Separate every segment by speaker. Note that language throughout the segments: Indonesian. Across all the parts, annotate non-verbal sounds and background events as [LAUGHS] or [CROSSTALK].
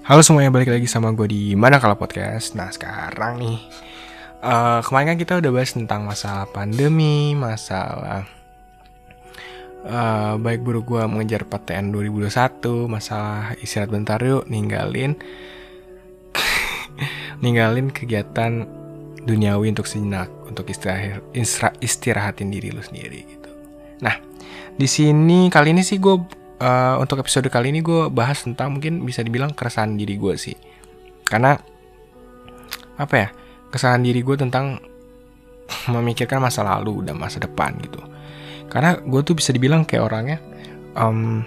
Speaker 1: Halo semuanya, balik lagi sama gue di Mana Kalau Podcast. Nah sekarang nih, uh, kemarin kan kita udah bahas tentang masalah pandemi, masalah uh, baik buruk gue mengejar PTN 2021, masalah istirahat bentar yuk, ninggalin [LAUGHS] ninggalin kegiatan duniawi untuk sejenak, untuk istirahat istirahatin diri lu sendiri gitu. Nah, di sini kali ini sih gue uh, untuk episode kali ini gue bahas tentang mungkin bisa dibilang keresahan diri gue sih. Karena apa ya kesalahan diri gue tentang [LAUGHS] memikirkan masa lalu dan masa depan gitu. Karena gue tuh bisa dibilang kayak orangnya um,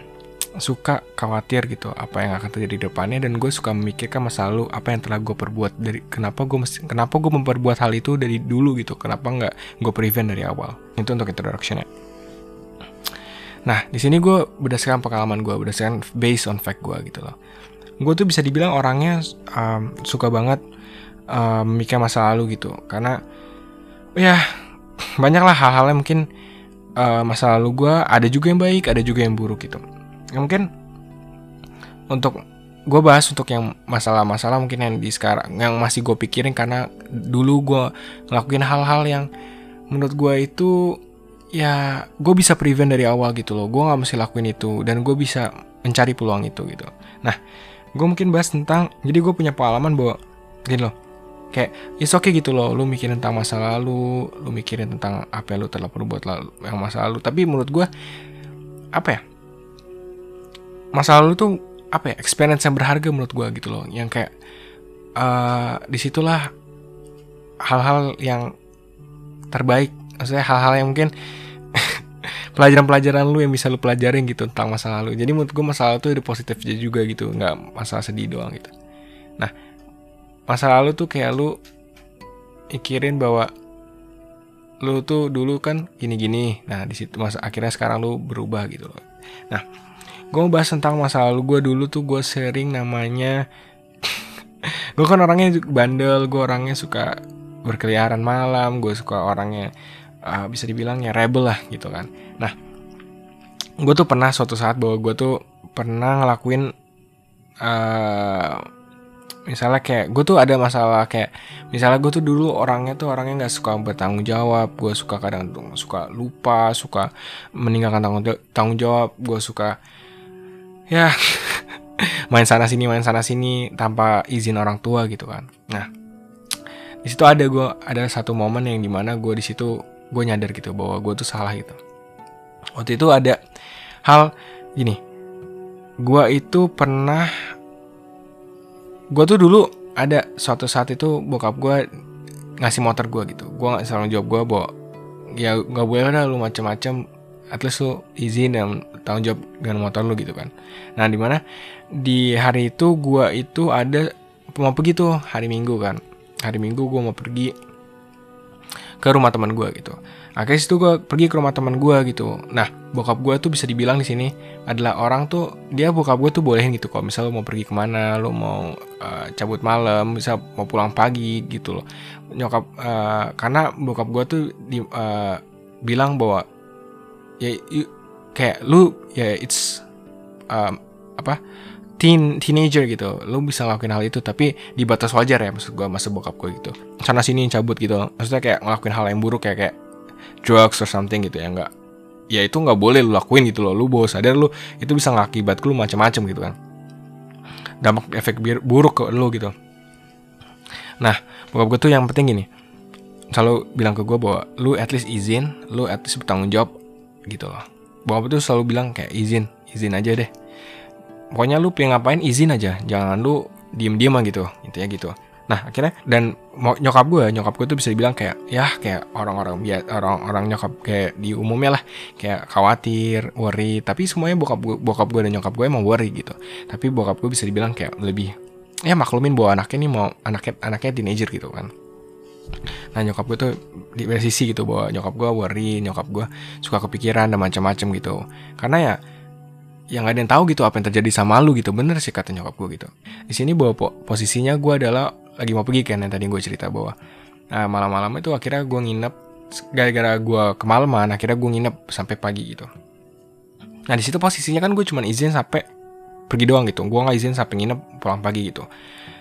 Speaker 1: suka khawatir gitu apa yang akan terjadi di depannya dan gue suka memikirkan masa lalu apa yang telah gue perbuat dari kenapa gue mesti kenapa gue memperbuat hal itu dari dulu gitu kenapa nggak gue prevent dari awal. Itu untuk introductionnya Nah, di sini gue berdasarkan pengalaman gue, berdasarkan based on fact gue gitu loh. Gue tuh bisa dibilang orangnya um, suka banget um, mikir masa lalu gitu, karena ya [LAUGHS] banyaklah hal-hal yang mungkin uh, masa lalu gue ada juga yang baik, ada juga yang buruk gitu. Ya, mungkin untuk gue bahas untuk yang masalah-masalah mungkin yang di sekarang yang masih gue pikirin karena dulu gue ngelakuin hal-hal yang menurut gue itu ya gue bisa prevent dari awal gitu loh. Gue nggak mesti lakuin itu dan gue bisa mencari peluang itu gitu. Nah gue mungkin bahas tentang jadi gue punya pengalaman bahwa gitu loh kayak it's okay gitu loh lu mikirin tentang masa lalu lu mikirin tentang apa yang lu telah perbuat lalu yang masa lalu. Tapi menurut gue apa ya masa lalu tuh apa ya experience yang berharga menurut gue gitu loh. Yang kayak uh, di situlah hal-hal yang terbaik maksudnya hal-hal yang mungkin [LAUGHS] pelajaran-pelajaran lu yang bisa lu pelajarin gitu tentang masa lalu. Jadi menurut gue masa lalu tuh ada positifnya juga gitu nggak masalah sedih doang gitu. Nah masa lalu tuh kayak lu mikirin bahwa lu tuh dulu kan gini-gini. Nah di situ masa akhirnya sekarang lu berubah gitu loh. Nah gue mau bahas tentang masa lalu gue dulu tuh gue sharing namanya [LAUGHS] gue kan orangnya bandel gue orangnya suka berkeliaran malam gue suka orangnya uh, bisa dibilang ya rebel lah gitu kan. Nah gue tuh pernah suatu saat bahwa gue tuh pernah ngelakuin uh, misalnya kayak gue tuh ada masalah kayak misalnya gue tuh dulu orangnya tuh orangnya nggak suka bertanggung jawab gue suka kadang tuh suka lupa suka meninggalkan tanggung tanggung jawab gue suka ya [LAUGHS] main sana sini main sana sini tanpa izin orang tua gitu kan. Nah di situ ada gue ada satu momen yang di mana gue di situ gue nyadar gitu bahwa gue tuh salah gitu. Waktu itu ada hal gini. Gue itu pernah gue tuh dulu ada suatu saat itu bokap gue ngasih motor gue gitu. Gue nggak selalu jawab gue bahwa ya nggak boleh lah lu macem-macem. At least lu izin dan tanggung jawab dengan motor lu gitu kan. Nah di mana di hari itu gue itu ada mau pergi tuh hari minggu kan. Hari minggu gue mau pergi ke rumah teman gue gitu. Akhirnya situ gue pergi ke rumah teman gue gitu. Nah, bokap gue tuh bisa dibilang di sini adalah orang tuh dia bokap gue tuh bolehin gitu kalau misal lo mau pergi ke mana, lo mau uh, cabut malam, bisa mau pulang pagi gitu loh. Nyokap uh, karena bokap gue tuh di, uh, bilang bahwa ya kayak lu ya it's um, apa teen teenager gitu. Lo bisa ngelakuin hal itu tapi di batas wajar ya maksud gue masa bokap gue gitu. Sana sini cabut gitu. Maksudnya kayak ngelakuin hal yang buruk kayak kayak drugs or something gitu ya nggak ya itu nggak boleh lo lakuin gitu loh. Lo bawa sadar lo itu bisa ngakibat lo macam-macam gitu kan. Dampak efek buruk ke lo gitu. Nah bokap gue tuh yang penting gini. Selalu bilang ke gue bahwa lu at least izin lu at least bertanggung jawab gitu loh. Bokap tuh selalu bilang kayak izin izin aja deh pokoknya lu pengen ngapain izin aja. Jangan lu diem diem gitu. Intinya gitu. Nah akhirnya dan nyokap gue nyokap gue tuh bisa dibilang kayak ya kayak orang-orang biar orang-orang nyokap kayak di umumnya lah. Kayak khawatir worry. Tapi semuanya bokap gue bokap gue dan nyokap gue emang worry gitu. Tapi bokap gue bisa dibilang kayak lebih ya maklumin bahwa anaknya ini mau anaknya anaknya teenager gitu kan. Nah nyokap gue tuh di sisi gitu bahwa nyokap gue worry nyokap gue suka kepikiran dan macam-macam gitu. Karena ya yang gak ada yang tahu gitu apa yang terjadi sama lu gitu. Bener sih kata nyokap gue gitu. Di sini bahwa po posisinya gue adalah lagi mau pergi kan yang tadi gue cerita bahwa nah, malam-malam itu akhirnya gue nginep gara-gara gue kemalaman akhirnya gue nginep sampai pagi gitu. Nah di situ posisinya kan gue cuma izin sampai pergi doang gitu. Gue nggak izin sampai nginep pulang pagi gitu.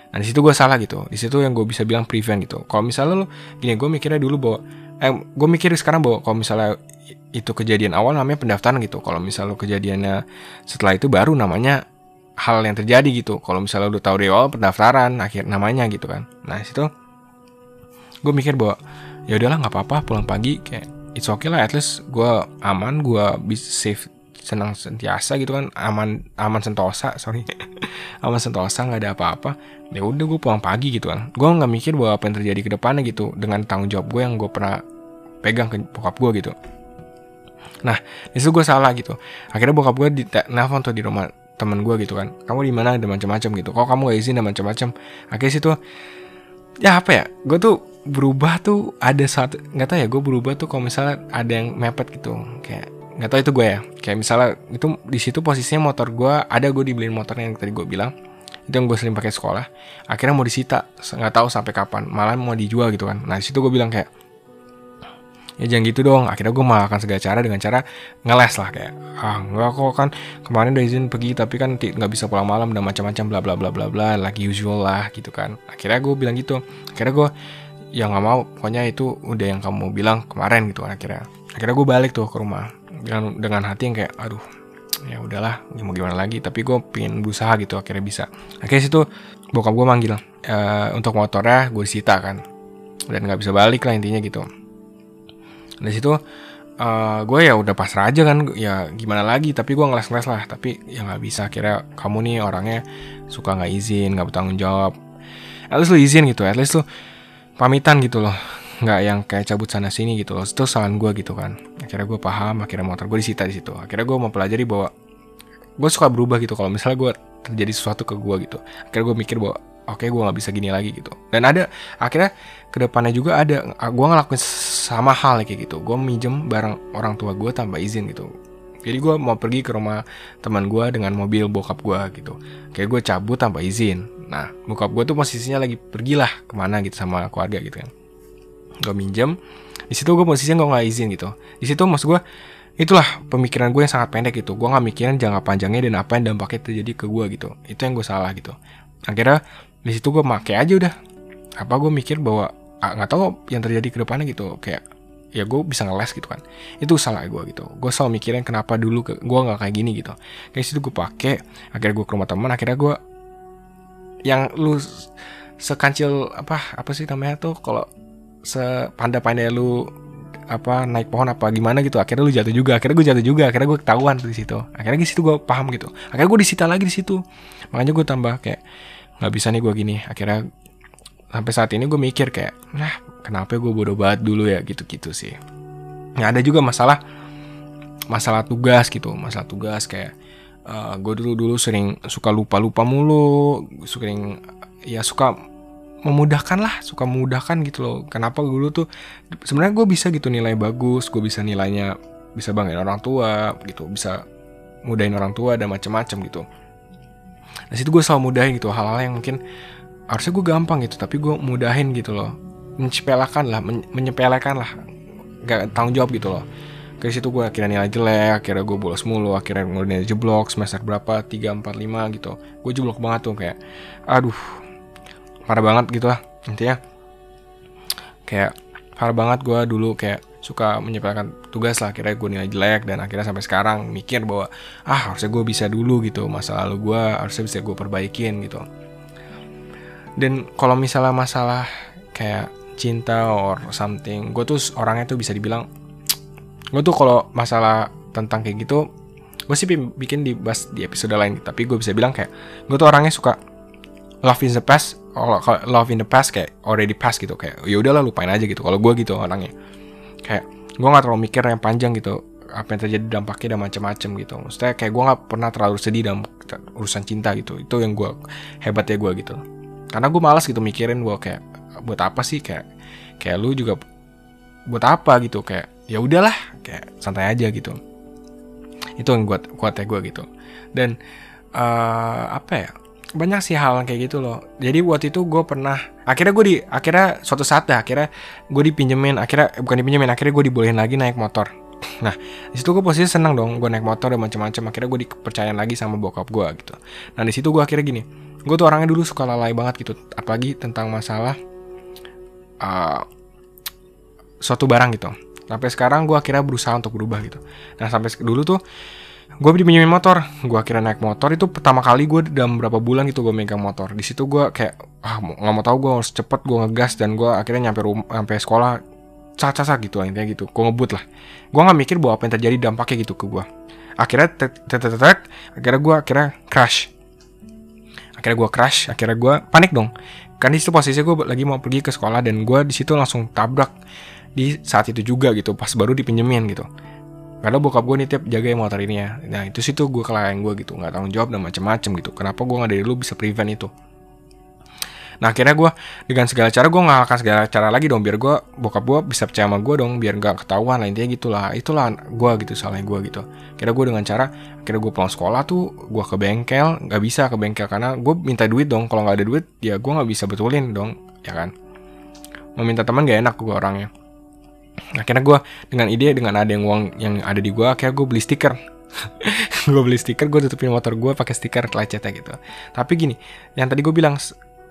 Speaker 1: Nah di situ gue salah gitu. Di situ yang gue bisa bilang prevent gitu. Kalau misalnya lo gini gue mikirnya dulu bahwa eh gue mikir sekarang bahwa kalau misalnya itu kejadian awal namanya pendaftaran gitu. Kalau misalnya kejadiannya setelah itu baru namanya hal yang terjadi gitu. Kalau misalnya udah tahu dari awal pendaftaran akhir namanya gitu kan. Nah situ gue mikir bahwa ya udahlah nggak apa-apa pulang pagi kayak it's okay lah at least gue aman gue bisa safe senang sentiasa gitu kan. Aman aman sentosa [LAUGHS] sorry. Aman sentosa nggak ada apa-apa. Ya udah gue pulang pagi gitu kan. Gue nggak mikir bahwa apa yang terjadi ke depannya gitu dengan tanggung jawab gue yang gue pernah pegang ke bokap gue gitu nah itu gue salah gitu. Akhirnya bokap gue di nelfon tuh di rumah temen gue gitu kan. Kamu di mana? Ada macam-macam gitu. Kok kamu gak izin dan macam-macam? Akhirnya situ ya apa ya gue tuh berubah tuh ada satu nggak tahu ya gue berubah tuh kalau misalnya ada yang mepet gitu. Kayak nggak tahu itu gue ya. Kayak misalnya itu di situ posisinya motor gue ada gue dibeliin motor yang tadi gue bilang. Itu yang gue sering pakai sekolah. Akhirnya mau disita nggak tahu sampai kapan. Malah mau dijual gitu kan. Nah di situ gue bilang kayak ya jangan gitu dong. Akhirnya gue malah akan segala cara dengan cara ngeles lah kayak ah nggak kok kan kemarin udah izin pergi tapi kan nggak bisa pulang malam dan macam-macam bla bla bla bla bla like usual lah gitu kan. Akhirnya gue bilang gitu. Akhirnya gue ya nggak mau. Pokoknya itu udah yang kamu bilang kemarin gitu kan akhirnya. Akhirnya gue balik tuh ke rumah dengan dengan hati yang kayak aduh ya udahlah mau gimana lagi? Tapi gue pengen berusaha gitu akhirnya bisa. Akhirnya situ bokap gue manggil e, untuk motornya gue sita kan. Dan nggak bisa balik lah intinya gitu dari situ uh, gue ya udah pasrah aja kan ya gimana lagi tapi gue ngeles-ngeles lah. Tapi ya nggak bisa kira kamu nih orangnya suka nggak izin nggak bertanggung jawab. At least lu izin gitu at least lu pamitan gitu loh. Nggak yang kayak cabut sana sini gitu loh. Itu kesalahan gue gitu kan. Akhirnya gue paham akhirnya motor gue disita di situ. Akhirnya gue mempelajari bahwa gue suka berubah gitu. Kalau misalnya gue terjadi sesuatu ke gue gitu akhirnya gue mikir bahwa oke okay, gue nggak bisa gini lagi gitu. Dan ada akhirnya ke depannya juga ada gue ngelakuin sama hal kayak gitu. Gue minjem barang orang tua gue tanpa izin gitu. Jadi gue mau pergi ke rumah teman gue dengan mobil bokap gue gitu. Kayak gue cabut tanpa izin. Nah bokap gue tuh posisinya lagi pergilah ke mana gitu sama keluarga gitu kan. Gue minjem di situ gue posisinya gue nggak izin gitu. Di situ maksud gue itulah pemikiran gue yang sangat pendek gitu. Gue nggak mikirin jangka panjangnya dan apa yang dampaknya terjadi ke gue gitu. Itu yang gue salah gitu. Akhirnya di situ gue make aja udah. Apa gue mikir bahwa ah, nggak tahu yang terjadi ke depannya gitu. Kayak ya gue bisa ngeles gitu kan. Itu salah gue gitu. Gue selalu mikirin kenapa dulu ke gue nggak kayak gini gitu. Kayak situ gue pakai akhirnya gue ke rumah teman akhirnya gue yang lu sekancil apa apa sih namanya tuh kalau sepanda-pandai lu apa naik pohon apa gimana gitu akhirnya lu jatuh juga akhirnya gue jatuh juga akhirnya gue ketahuan di situ. Akhirnya di situ gue paham gitu. Akhirnya gue disita lagi di situ. Makanya gue tambah kayak nggak bisa nih gue gini. Akhirnya sampai saat ini gue mikir kayak nah kenapa gue bodoh banget dulu ya? Gitu gitu sih. Nah ada juga masalah masalah tugas gitu masalah tugas kayak uh, eh, gue dulu dulu sering suka lupa lupa mulu sering ya suka memudahkan lah suka memudahkan gitu loh. Kenapa dulu tuh sebenarnya gue bisa gitu nilai bagus gue bisa nilainya bisa banggain orang tua gitu bisa mudahin orang tua dan macam-macam gitu nah situ gue selalu mudahin gitu hal-hal yang mungkin harusnya gue gampang gitu tapi gue mudahin gitu loh. Menyepelekan lah men menyepelekan lah. Gak tanggung jawab gitu loh. Ke situ gue akhirnya nilai jelek akhirnya gue bolos mulu akhirnya nilai jeblok semester berapa 3, 4, 5 gitu. Gue jeblok banget tuh kayak aduh parah banget gitu lah intinya. Kayak parah banget gue dulu kayak suka menyepelekan tugas lah akhirnya gue nilai jelek dan akhirnya sampai sekarang mikir bahwa ah harusnya gue bisa dulu gitu masa lalu gue harusnya bisa gue perbaikin gitu. Dan kalau misalnya masalah kayak cinta or something gue tuh orangnya tuh bisa dibilang gue tuh kalau masalah tentang kayak gitu gue sih bikin di bas di episode lain tapi gue bisa bilang kayak gue tuh orangnya suka love in the past kalau love in the past kayak already past gitu kayak ya udahlah lupain aja gitu. Kalau gue gitu orangnya kayak gue nggak terlalu mikir yang panjang gitu apa yang terjadi dampaknya dan macam-macam gitu. Maksudnya kayak gue nggak pernah terlalu sedih dalam urusan cinta gitu. Itu yang gue hebatnya gue gitu. Karena gue malas gitu mikirin gue kayak buat apa sih? Kayak kayak lu juga buat apa gitu? Kayak ya udahlah kayak santai aja gitu. Itu yang buat kuatnya gue gitu. Dan uh, apa ya banyak sih hal kayak gitu loh. Jadi waktu itu gue pernah akhirnya gue di akhirnya suatu saat dah akhirnya gue dipinjemin akhirnya eh, bukan dipinjemin akhirnya gue dibolehin lagi naik motor. [LAUGHS] Nah di situ gue posisi seneng dong gue naik motor dan macam-macam akhirnya gue dipercayaan lagi sama bokap gue gitu. Nah di situ gue akhirnya gini gue tuh orangnya dulu suka lalai banget gitu apalagi tentang masalah uh, suatu barang gitu. Sampai sekarang gue akhirnya berusaha untuk berubah gitu. Nah sampai dulu tuh gue dipinjemin motor. Gue akhirnya naik motor. Itu pertama kali gue dalam berapa bulan gitu gue megang motor. Di situ gue kayak ah nggak mau tahu gue harus cepet gue ngegas dan gue akhirnya nyampe rumah sampai sekolah caca caca gitu intinya gitu. Gue ngebut lah. Gue nggak mikir bahwa apa yang terjadi dampaknya gitu ke gue akhirnya tet akhirnya gue akhirnya crash. Akhirnya gue crash akhirnya gue panik dong. Kan di situ posisi gue lagi mau pergi ke sekolah dan gue di situ langsung tabrak di saat itu juga gitu pas baru dipinjemin gitu karena bokap gue nitip jaga motor ini ya. Nah itu situ gue kelainan gue gitu. Nggak tanggung jawab dan macem-macem gitu. Kenapa gue nggak dari dulu bisa prevent itu? Nah akhirnya gue dengan segala cara gue nggak akan segala cara lagi dong biar gue bokap gue bisa percaya sama gue dong biar nggak ketahuan lah intinya gitulah. Itulah gue gitu soalnya gue gitu. Kira gue dengan cara akhirnya gue pulang sekolah tuh gue ke bengkel nggak bisa ke bengkel karena gue minta duit dong. Kalau nggak ada duit ya gue nggak bisa betulin dong ya kan? Meminta teman gak enak gue orangnya akhirnya gue dengan ide dengan ada yang uang yang ada di gue akhirnya gue beli stiker. [LAUGHS] Gue beli stiker gue tutupin motor gue pakai stiker lecetnya gitu. Tapi gini yang tadi gue bilang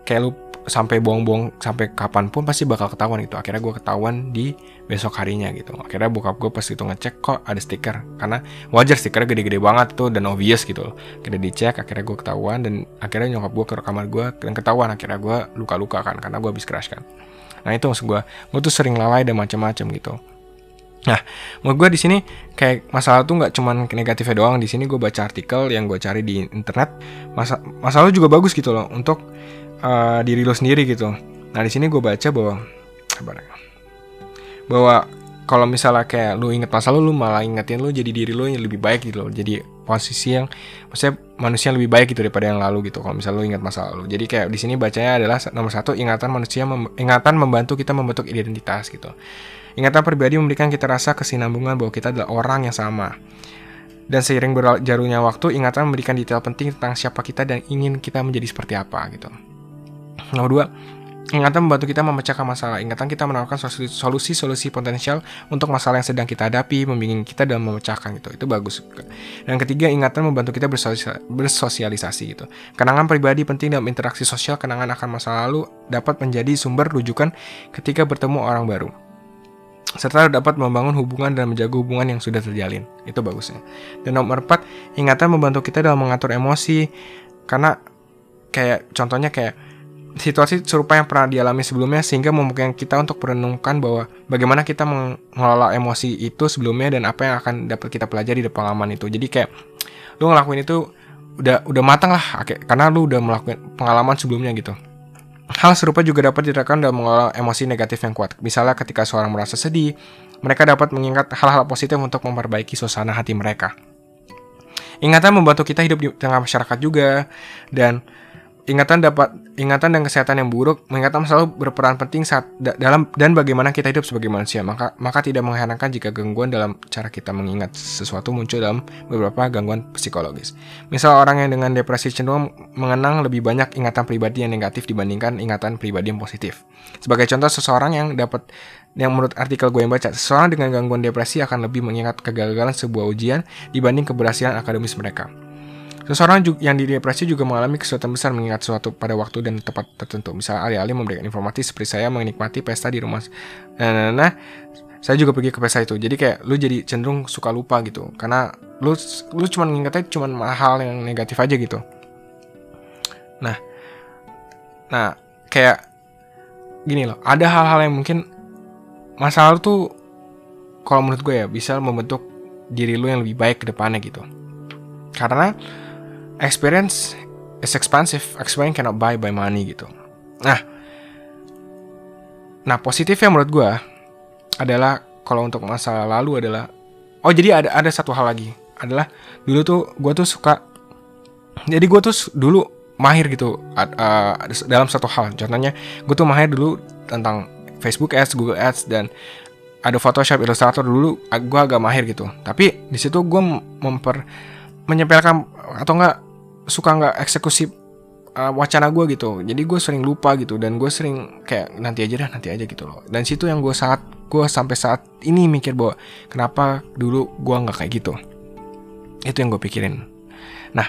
Speaker 1: kayak lu sampai bohong-bohong sampai kapan pun pasti bakal ketahuan itu akhirnya gue ketahuan di besok harinya gitu. Akhirnya bokap gue pas itu ngecek kok ada stiker. Karena wajar stikernya gede-gede banget tuh dan obvious gitu. Loh kita dicek akhirnya gue ketahuan dan akhirnya nyokap gue ke kamar gue dan ketahuan. Akhirnya gue luka-luka kan karena gue habis crash kan Nah itu maksud gue, gue tuh sering lalai dan macam-macam gitu. Nah, menurut gue di sini kayak masalah tuh nggak cuman negatifnya doang. Di sini gue baca artikel yang gue cari di internet. Masa masalah juga bagus gitu loh untuk uh, diri lo sendiri gitu. Nah di sini gue baca bahwa bahwa kalau misalnya kayak lu inget masa lalu lu malah ingetin lu jadi diri lu yang lebih baik gitu loh jadi posisi yang maksudnya manusia lebih baik gitu daripada yang lalu gitu kalau misalnya lu ingat masa lalu. Jadi kayak di sini bacanya adalah nomor satu ingatan manusia mem ingatan membantu kita membentuk identitas gitu. Ingatan pribadi memberikan kita rasa kesinambungan bahwa kita adalah orang yang sama. Dan seiring berjarunya waktu ingatan memberikan detail penting tentang siapa kita dan ingin kita menjadi seperti apa gitu. Nomor dua Ingatan membantu kita memecahkan masalah. Ingatan kita menawarkan solusi-solusi potensial untuk masalah yang sedang kita hadapi, membimbing kita dalam memecahkan itu. Itu bagus. Dan ketiga, ingatan membantu kita bersosialisasi gitu. Kenangan pribadi penting dalam interaksi sosial. Kenangan akan masa lalu dapat menjadi sumber rujukan ketika bertemu orang baru serta dapat membangun hubungan dan menjaga hubungan yang sudah terjalin. Itu bagusnya. Dan nomor 4, ingatan membantu kita dalam mengatur emosi karena kayak contohnya kayak situasi serupa yang pernah dialami sebelumnya sehingga memungkinkan kita untuk merenungkan bahwa bagaimana kita mengelola emosi itu sebelumnya dan apa yang akan dapat kita pelajari di pengalaman itu. Jadi kayak lu ngelakuin itu udah udah matang lah karena lu udah melakukan pengalaman sebelumnya gitu. Hal serupa juga dapat diterapkan dalam mengelola emosi negatif yang kuat. Misalnya ketika seorang merasa sedih, mereka dapat mengingat hal-hal positif untuk memperbaiki suasana hati mereka. Ingatan membantu kita hidup di tengah masyarakat juga dan ingatan dapat ingatan dan kesehatan yang buruk ingatan selalu berperan penting saat da dalam dan bagaimana kita hidup sebagai manusia. Maka maka tidak mengherankan jika gangguan dalam cara kita mengingat sesuatu muncul dalam beberapa gangguan psikologis. Misal orang yang dengan depresi cenderung mengenang lebih banyak ingatan pribadi yang negatif dibandingkan ingatan pribadi yang positif. Sebagai contoh seseorang yang dapat yang menurut artikel gue yang baca seseorang dengan gangguan depresi akan lebih mengingat kegagalan sebuah ujian dibanding keberhasilan akademis mereka Seseorang yang di depresi juga mengalami kesulitan besar mengingat sesuatu pada waktu dan tempat tertentu. Misalnya alih-alih memberikan informasi seperti saya menikmati pesta di rumah. Nah, nah, nah, saya juga pergi ke pesta itu. Jadi kayak lu jadi cenderung suka lupa gitu. Karena lu lu cuma mengingatnya cuma hal yang negatif aja gitu. Nah, nah kayak gini loh. Ada hal-hal yang mungkin masalah tuh kalau menurut gue ya bisa membentuk diri lu yang lebih baik ke depannya gitu. Karena experience is expensive. Experience cannot buy by money gitu. Nah, nah positifnya menurut gue adalah kalau untuk masa lalu adalah oh jadi ada ada satu hal lagi adalah dulu tuh gue tuh suka jadi gue tuh dulu mahir gitu uh, dalam satu hal contohnya gue tuh mahir dulu tentang Facebook Ads, Google Ads dan ada Photoshop, Illustrator dulu gue agak mahir gitu. Tapi di situ gue memper menyempelkan atau enggak suka nggak eksekusi uh, wacana gue gitu. Jadi gue sering lupa gitu dan gue sering kayak nanti aja dah nanti aja gitu loh. Dan situ yang gue sangat gue sampai saat ini mikir bahwa kenapa dulu gue nggak kayak gitu? Itu yang gue pikirin. Nah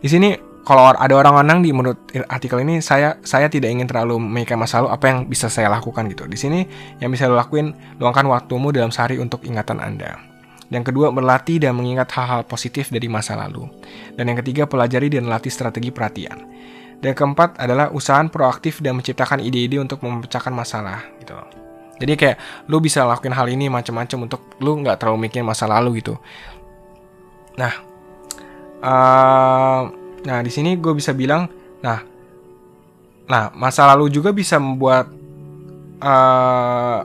Speaker 1: di sini kalau ada orang-orang di menurut artikel ini saya saya tidak ingin terlalu memikirkan masa lalu apa yang bisa saya lakukan gitu. Di sini yang bisa lo lakuin luangkan waktumu dalam sehari untuk ingatan anda yang kedua, berlatih dan mengingat hal-hal positif dari masa lalu. Dan yang ketiga, pelajari dan latih strategi perhatian. Dan keempat adalah usahaan proaktif dan menciptakan ide-ide untuk memecahkan masalah gitu. Jadi kayak lu bisa lakuin hal ini macam-macam untuk lu nggak terlalu mikirin masa lalu gitu. Nah, uh, nah di sini gue bisa bilang, nah, nah masa lalu juga bisa membuat uh,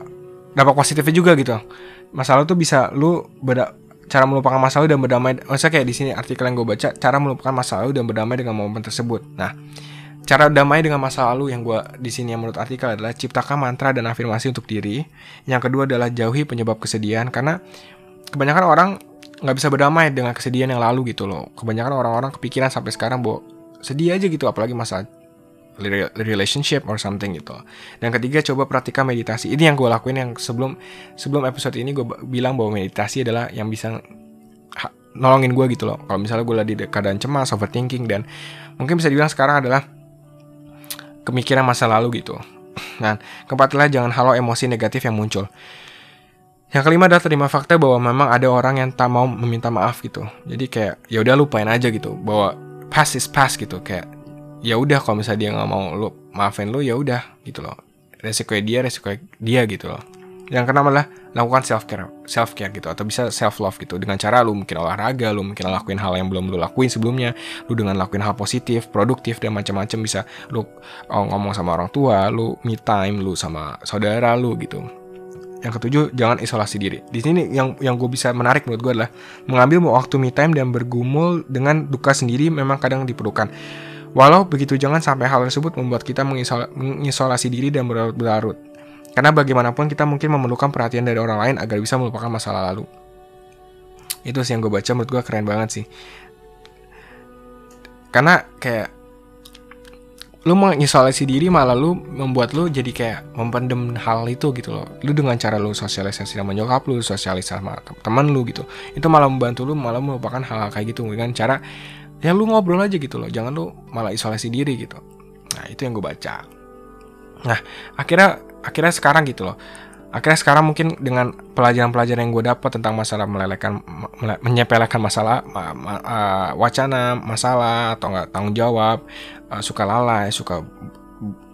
Speaker 1: dampak positifnya juga gitu masalah tuh bisa lu beda cara melupakan masa lalu dan berdamai maksudnya kayak di sini artikel yang gue baca cara melupakan masa lalu dan berdamai dengan momen tersebut. Nah cara damai dengan masa lalu yang gue di sini yang menurut artikel adalah ciptakan mantra dan afirmasi untuk diri. Yang kedua adalah jauhi penyebab kesedihan karena kebanyakan orang nggak bisa berdamai dengan kesedihan yang lalu gitu loh. Kebanyakan orang-orang kepikiran sampai sekarang bahwa sedih aja gitu apalagi masa relationship or something gitu. Dan ketiga coba perhatikan meditasi. Ini yang gue lakuin yang sebelum sebelum episode ini gue bilang bahwa meditasi adalah yang bisa nolongin gue gitu loh. Kalau misalnya gue lagi di keadaan cemas, overthinking dan mungkin bisa dibilang sekarang adalah kemikiran masa lalu gitu. Nah, keempat adalah jangan halau emosi negatif yang muncul. Yang kelima adalah terima fakta bahwa memang ada orang yang tak mau meminta maaf gitu. Jadi kayak ya udah lupain aja gitu bahwa past is past gitu kayak ya udah kalau misalnya dia nggak mau lu maafin lu ya udah gitu loh. Resiko dia resiko dia gitu loh. Yang keenam adalah lakukan self care self care gitu atau bisa self love gitu. Dengan cara lu mungkin olahraga lu mungkin lakuin hal yang belum lu lakuin sebelumnya lu dengan lakuin hal positif produktif dan macam-macam bisa lu oh, ngomong sama orang tua lu me time lu sama saudara lu gitu. Yang ketujuh jangan isolasi diri. Di sini yang yang gue bisa menarik menurut gue adalah mengambil waktu me time dan bergumul dengan duka sendiri memang kadang diperlukan Walau begitu jangan sampai hal tersebut membuat kita mengisolasi diri dan berlarut-larut. Karena bagaimanapun kita mungkin memerlukan perhatian dari orang lain agar bisa melupakan masalah lalu. Itu sih yang gue baca menurut gue keren banget sih. Karena kayak lu mengisolasi diri malah lu membuat lu jadi kayak mempendem hal itu gitu loh. Lu dengan cara lu sosialisasi sama nyokap lu, sosialisasi sama teman lu gitu. Itu malah membantu lu malah melupakan hal-hal kayak gitu dengan cara ya lu ngobrol aja gitu loh. Jangan lu malah isolasi diri gitu. Nah itu yang gue baca. Nah akhirnya akhirnya sekarang gitu loh. Akhirnya sekarang mungkin dengan pelajaran-pelajaran yang gue dapat tentang masalah melelekan menyepelekan masalah ma, ma, uh, wacana masalah atau enggak tanggung jawab uh, suka lalai suka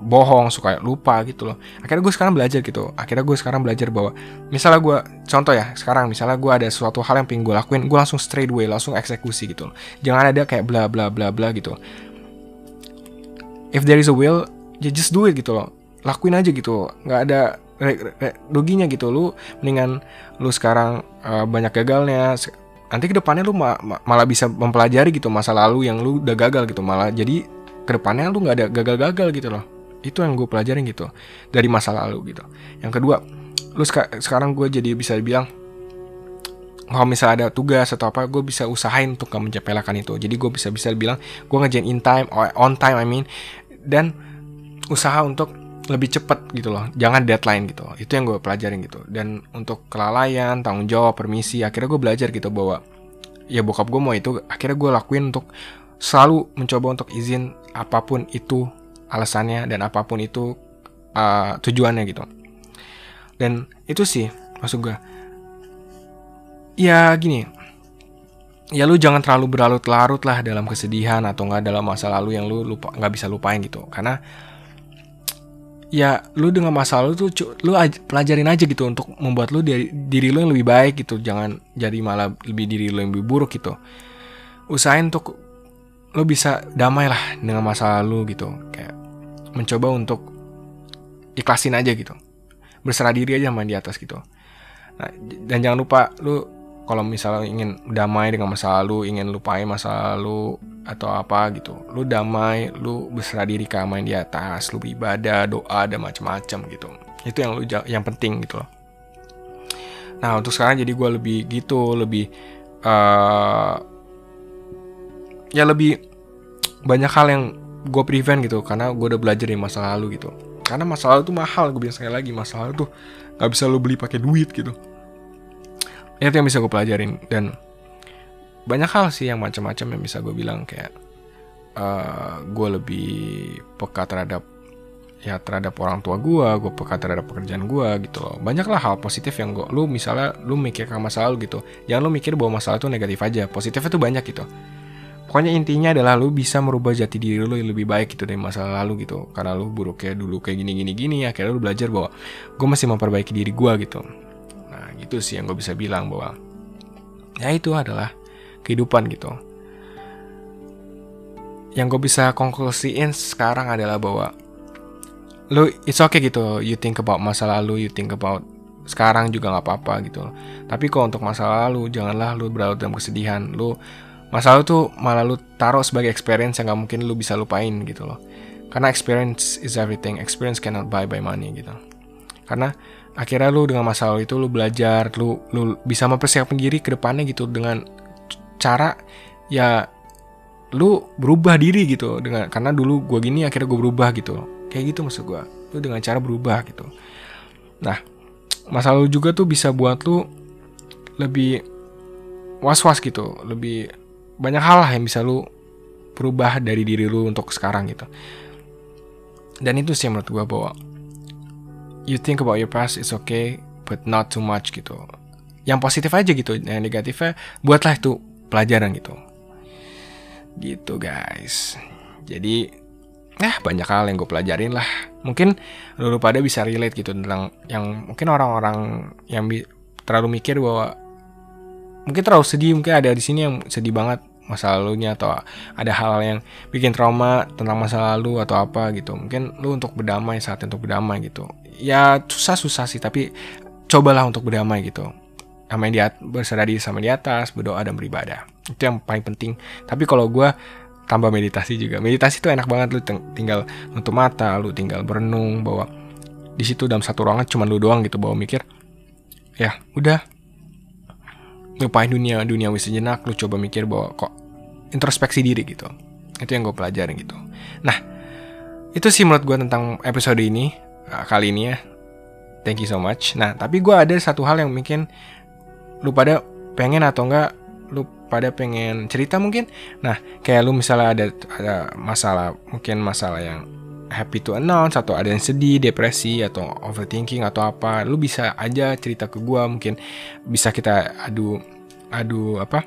Speaker 1: bohong suka lupa gitu loh. Akhirnya gue sekarang belajar gitu. Akhirnya gue sekarang belajar bahwa misalnya gue contoh ya sekarang misalnya gue ada suatu hal yang pengen gue lakuin gue langsung straight way langsung eksekusi gitu loh. Jangan ada kayak bla bla bla bla gitu. If there is a will ya just do it gitu loh. Lakuin aja gitu. Nggak ada ruginya gitu. Lu mendingan lu sekarang uh, banyak gagalnya. Nanti ke depannya lu ma ma malah bisa mempelajari gitu masa lalu yang lu udah gagal gitu. Malah jadi ke depannya lu nggak ada gagal-gagal gitu loh. Itu yang gue pelajarin gitu dari masa lalu gitu. Yang kedua lu seka sekarang gue jadi bisa bilang kalau misalnya ada tugas atau apa gue bisa usahain untuk gak mencepelakan itu. Jadi gue bisa bisa bilang gue ngejain in time on time I mean dan usaha untuk lebih cepat gitu loh. Jangan deadline gitu. Itu yang gue pelajarin gitu. Dan untuk kelalaian tanggung jawab permisi akhirnya gue belajar gitu bahwa ya bokap gue mau itu akhirnya gue lakuin untuk selalu mencoba untuk izin apa pun itu alasannya dan apa pun itu uh, tujuannya gitu. Dan itu sih maksud gue ya gini. Ya lu jangan terlalu berlarut-larut lah dalam kesedihan atau enggak dalam masa lalu yang lu lupa nggak bisa lupain gitu. Karena ya lu dengan masa lalu tuh lu pelajarin aja gitu untuk membuat lu diri, diri lu yang lebih baik gitu. Jangan jadi malah lebih diri lu yang lebih buruk gitu. Usahain untuk lo bisa damai lah dengan masa lalu gitu. Kayak mencoba untuk ikhlasin aja gitu. Berserah diri aja main di atas gitu. Nah, dan jangan lupa lu kalau misalnya ingin damai dengan masa lalu ingin lupain masa lalu atau apa gitu lu damai lu berserah diri ke main di atas lu beribadah doa dan macam-macam gitu. Itu yang lu yang penting gitu loh. Nah untuk sekarang jadi gue lebih gitu lebih uh, ya lebih banyak hal yang gue prevent gitu karena gue udah belajar di masa lalu gitu karena masa lalu tuh mahal gue bilang sekali lagi masa lalu tuh nggak bisa lo beli pakai duit gitu itu yang bisa gue pelajarin dan banyak hal sih yang macam-macam yang bisa gue bilang kayak uh, gue lebih peka terhadap ya terhadap orang tua gue, gue peka terhadap pekerjaan gue gitu loh. Banyak lah hal positif yang gue, lu misalnya lu mikir ke masa lalu gitu, jangan lu mikir bahwa masalah itu negatif aja, positifnya tuh banyak gitu. Pokoknya intinya adalah lu bisa merubah jati diri lu yang lebih baik gitu dari masa lalu gitu. Karena lu buruk kayak dulu kayak gini gini gini ya, akhirnya lu belajar bahwa gue masih memperbaiki diri gue gitu. Nah gitu sih yang gue bisa bilang bahwa ya itu adalah kehidupan gitu. Yang gue bisa konklusiin sekarang adalah bahwa lu it's okay gitu you think about masa lalu you think about sekarang juga nggak apa-apa gitu tapi kalau untuk masa lalu janganlah lu berlarut dalam kesedihan lu masa lalu tuh malah lu taruh sebagai experience yang nggak mungkin lu bisa lupain gitu loh. Karena experience is everything. Experience cannot buy by money gitu. Karena akhirnya lu dengan masa lalu itu lu belajar lu lu bisa mempersiapkan diri ke depannya gitu dengan cara ya lu berubah diri gitu dengan karena dulu gue gini akhirnya gue berubah gitu. Kayak gitu maksud gue lu dengan cara berubah gitu. Nah masa lalu juga tuh bisa buat lu lebih was-was gitu lebih banyak hal lah yang bisa lu berubah dari diri lu untuk sekarang gitu. Dan itu sih menurut gue bahwa you think about your past is okay but not too much gitu. Yang positif aja gitu yang negatifnya buatlah itu pelajaran gitu. Gitu guys. Jadi Nah banyak hal yang gue pelajarin lah. Mungkin lu pada bisa relate gitu tentang yang mungkin orang-orang yang terlalu mikir bahwa mungkin terlalu sedih mungkin ada di sini yang sedih banget masa lalunya atau ada hal yang bikin trauma tentang masa lalu atau apa gitu. Mungkin lu untuk berdamai saat untuk berdamai gitu. Ya susah susah sih tapi cobalah untuk berdamai gitu. Sama yang di berserah diri sama di atas berdoa dan beribadah. Itu yang paling penting. Tapi kalau gue tambah meditasi juga. Meditasi tuh enak banget lu tinggal nutup mata lu tinggal berenung bahwa di situ dalam satu ruangan cuma lu doang gitu bahwa mikir ya udah lupain dunia dunia wis sejenak lu coba mikir bahwa kok introspeksi diri gitu. Itu yang gue pelajarin gitu. Nah itu sih menurut gue tentang episode ini uh, kali ini ya. Thank you so much. Nah tapi gue ada satu hal yang mungkin lu pada pengen atau enggak lu pada pengen cerita mungkin. Nah kayak lu misalnya ada ada masalah mungkin masalah yang happy to announce atau ada yang sedih depresi atau overthinking atau apa lu bisa aja cerita ke gua mungkin bisa kita adu adu apa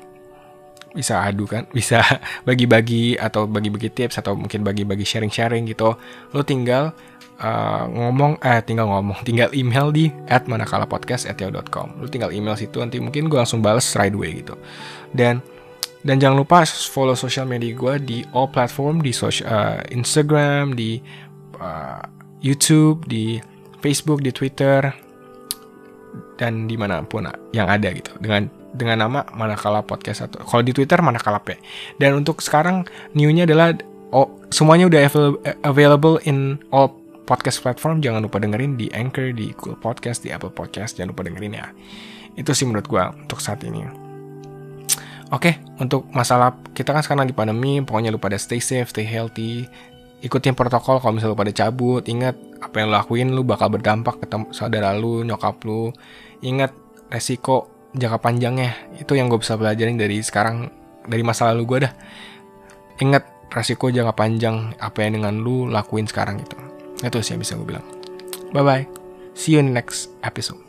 Speaker 1: bisa adu kan [LAUGHS] bisa bagi-bagi atau bagi-bagi tips atau mungkin bagi-bagi sharing-sharing gitu. Lu tinggal uh, ngomong eh tinggal ngomong [LAUGHS] tinggal email di at manakalapodcast@yahoo.com lu tinggal email situ nanti mungkin gue langsung balas right away gitu. Dan dan jangan lupa follow social media gue di all platform di social, uh, Instagram di uh, YouTube di Facebook di Twitter dan di mana pun yang ada gitu dengan dengan nama Manakala Podcast atau kalau di Twitter Manakala P dan untuk sekarang newnya adalah oh, semuanya udah available in all podcast platform jangan lupa dengerin di Anchor, di Google Podcast, di Apple Podcast, jangan lupa dengerin ya. Itu sih menurut gue untuk saat ini. Oke, untuk masalah kita kan sekarang di pandemi, pokoknya lupa pada stay safe, stay healthy, ikutin protokol kalau misalnya lu pada cabut, ingat apa yang lu lakuin lu bakal berdampak ke saudara lu, nyokap lu. Ingat resiko jangka panjangnya, itu yang gue bisa pelajarin dari sekarang, dari masa lalu gue dah. Ingat resiko jangka panjang apa yang dengan lu lakuin sekarang gitu. Itu sih yang bisa gue bilang. Bye bye. See you in the next episode.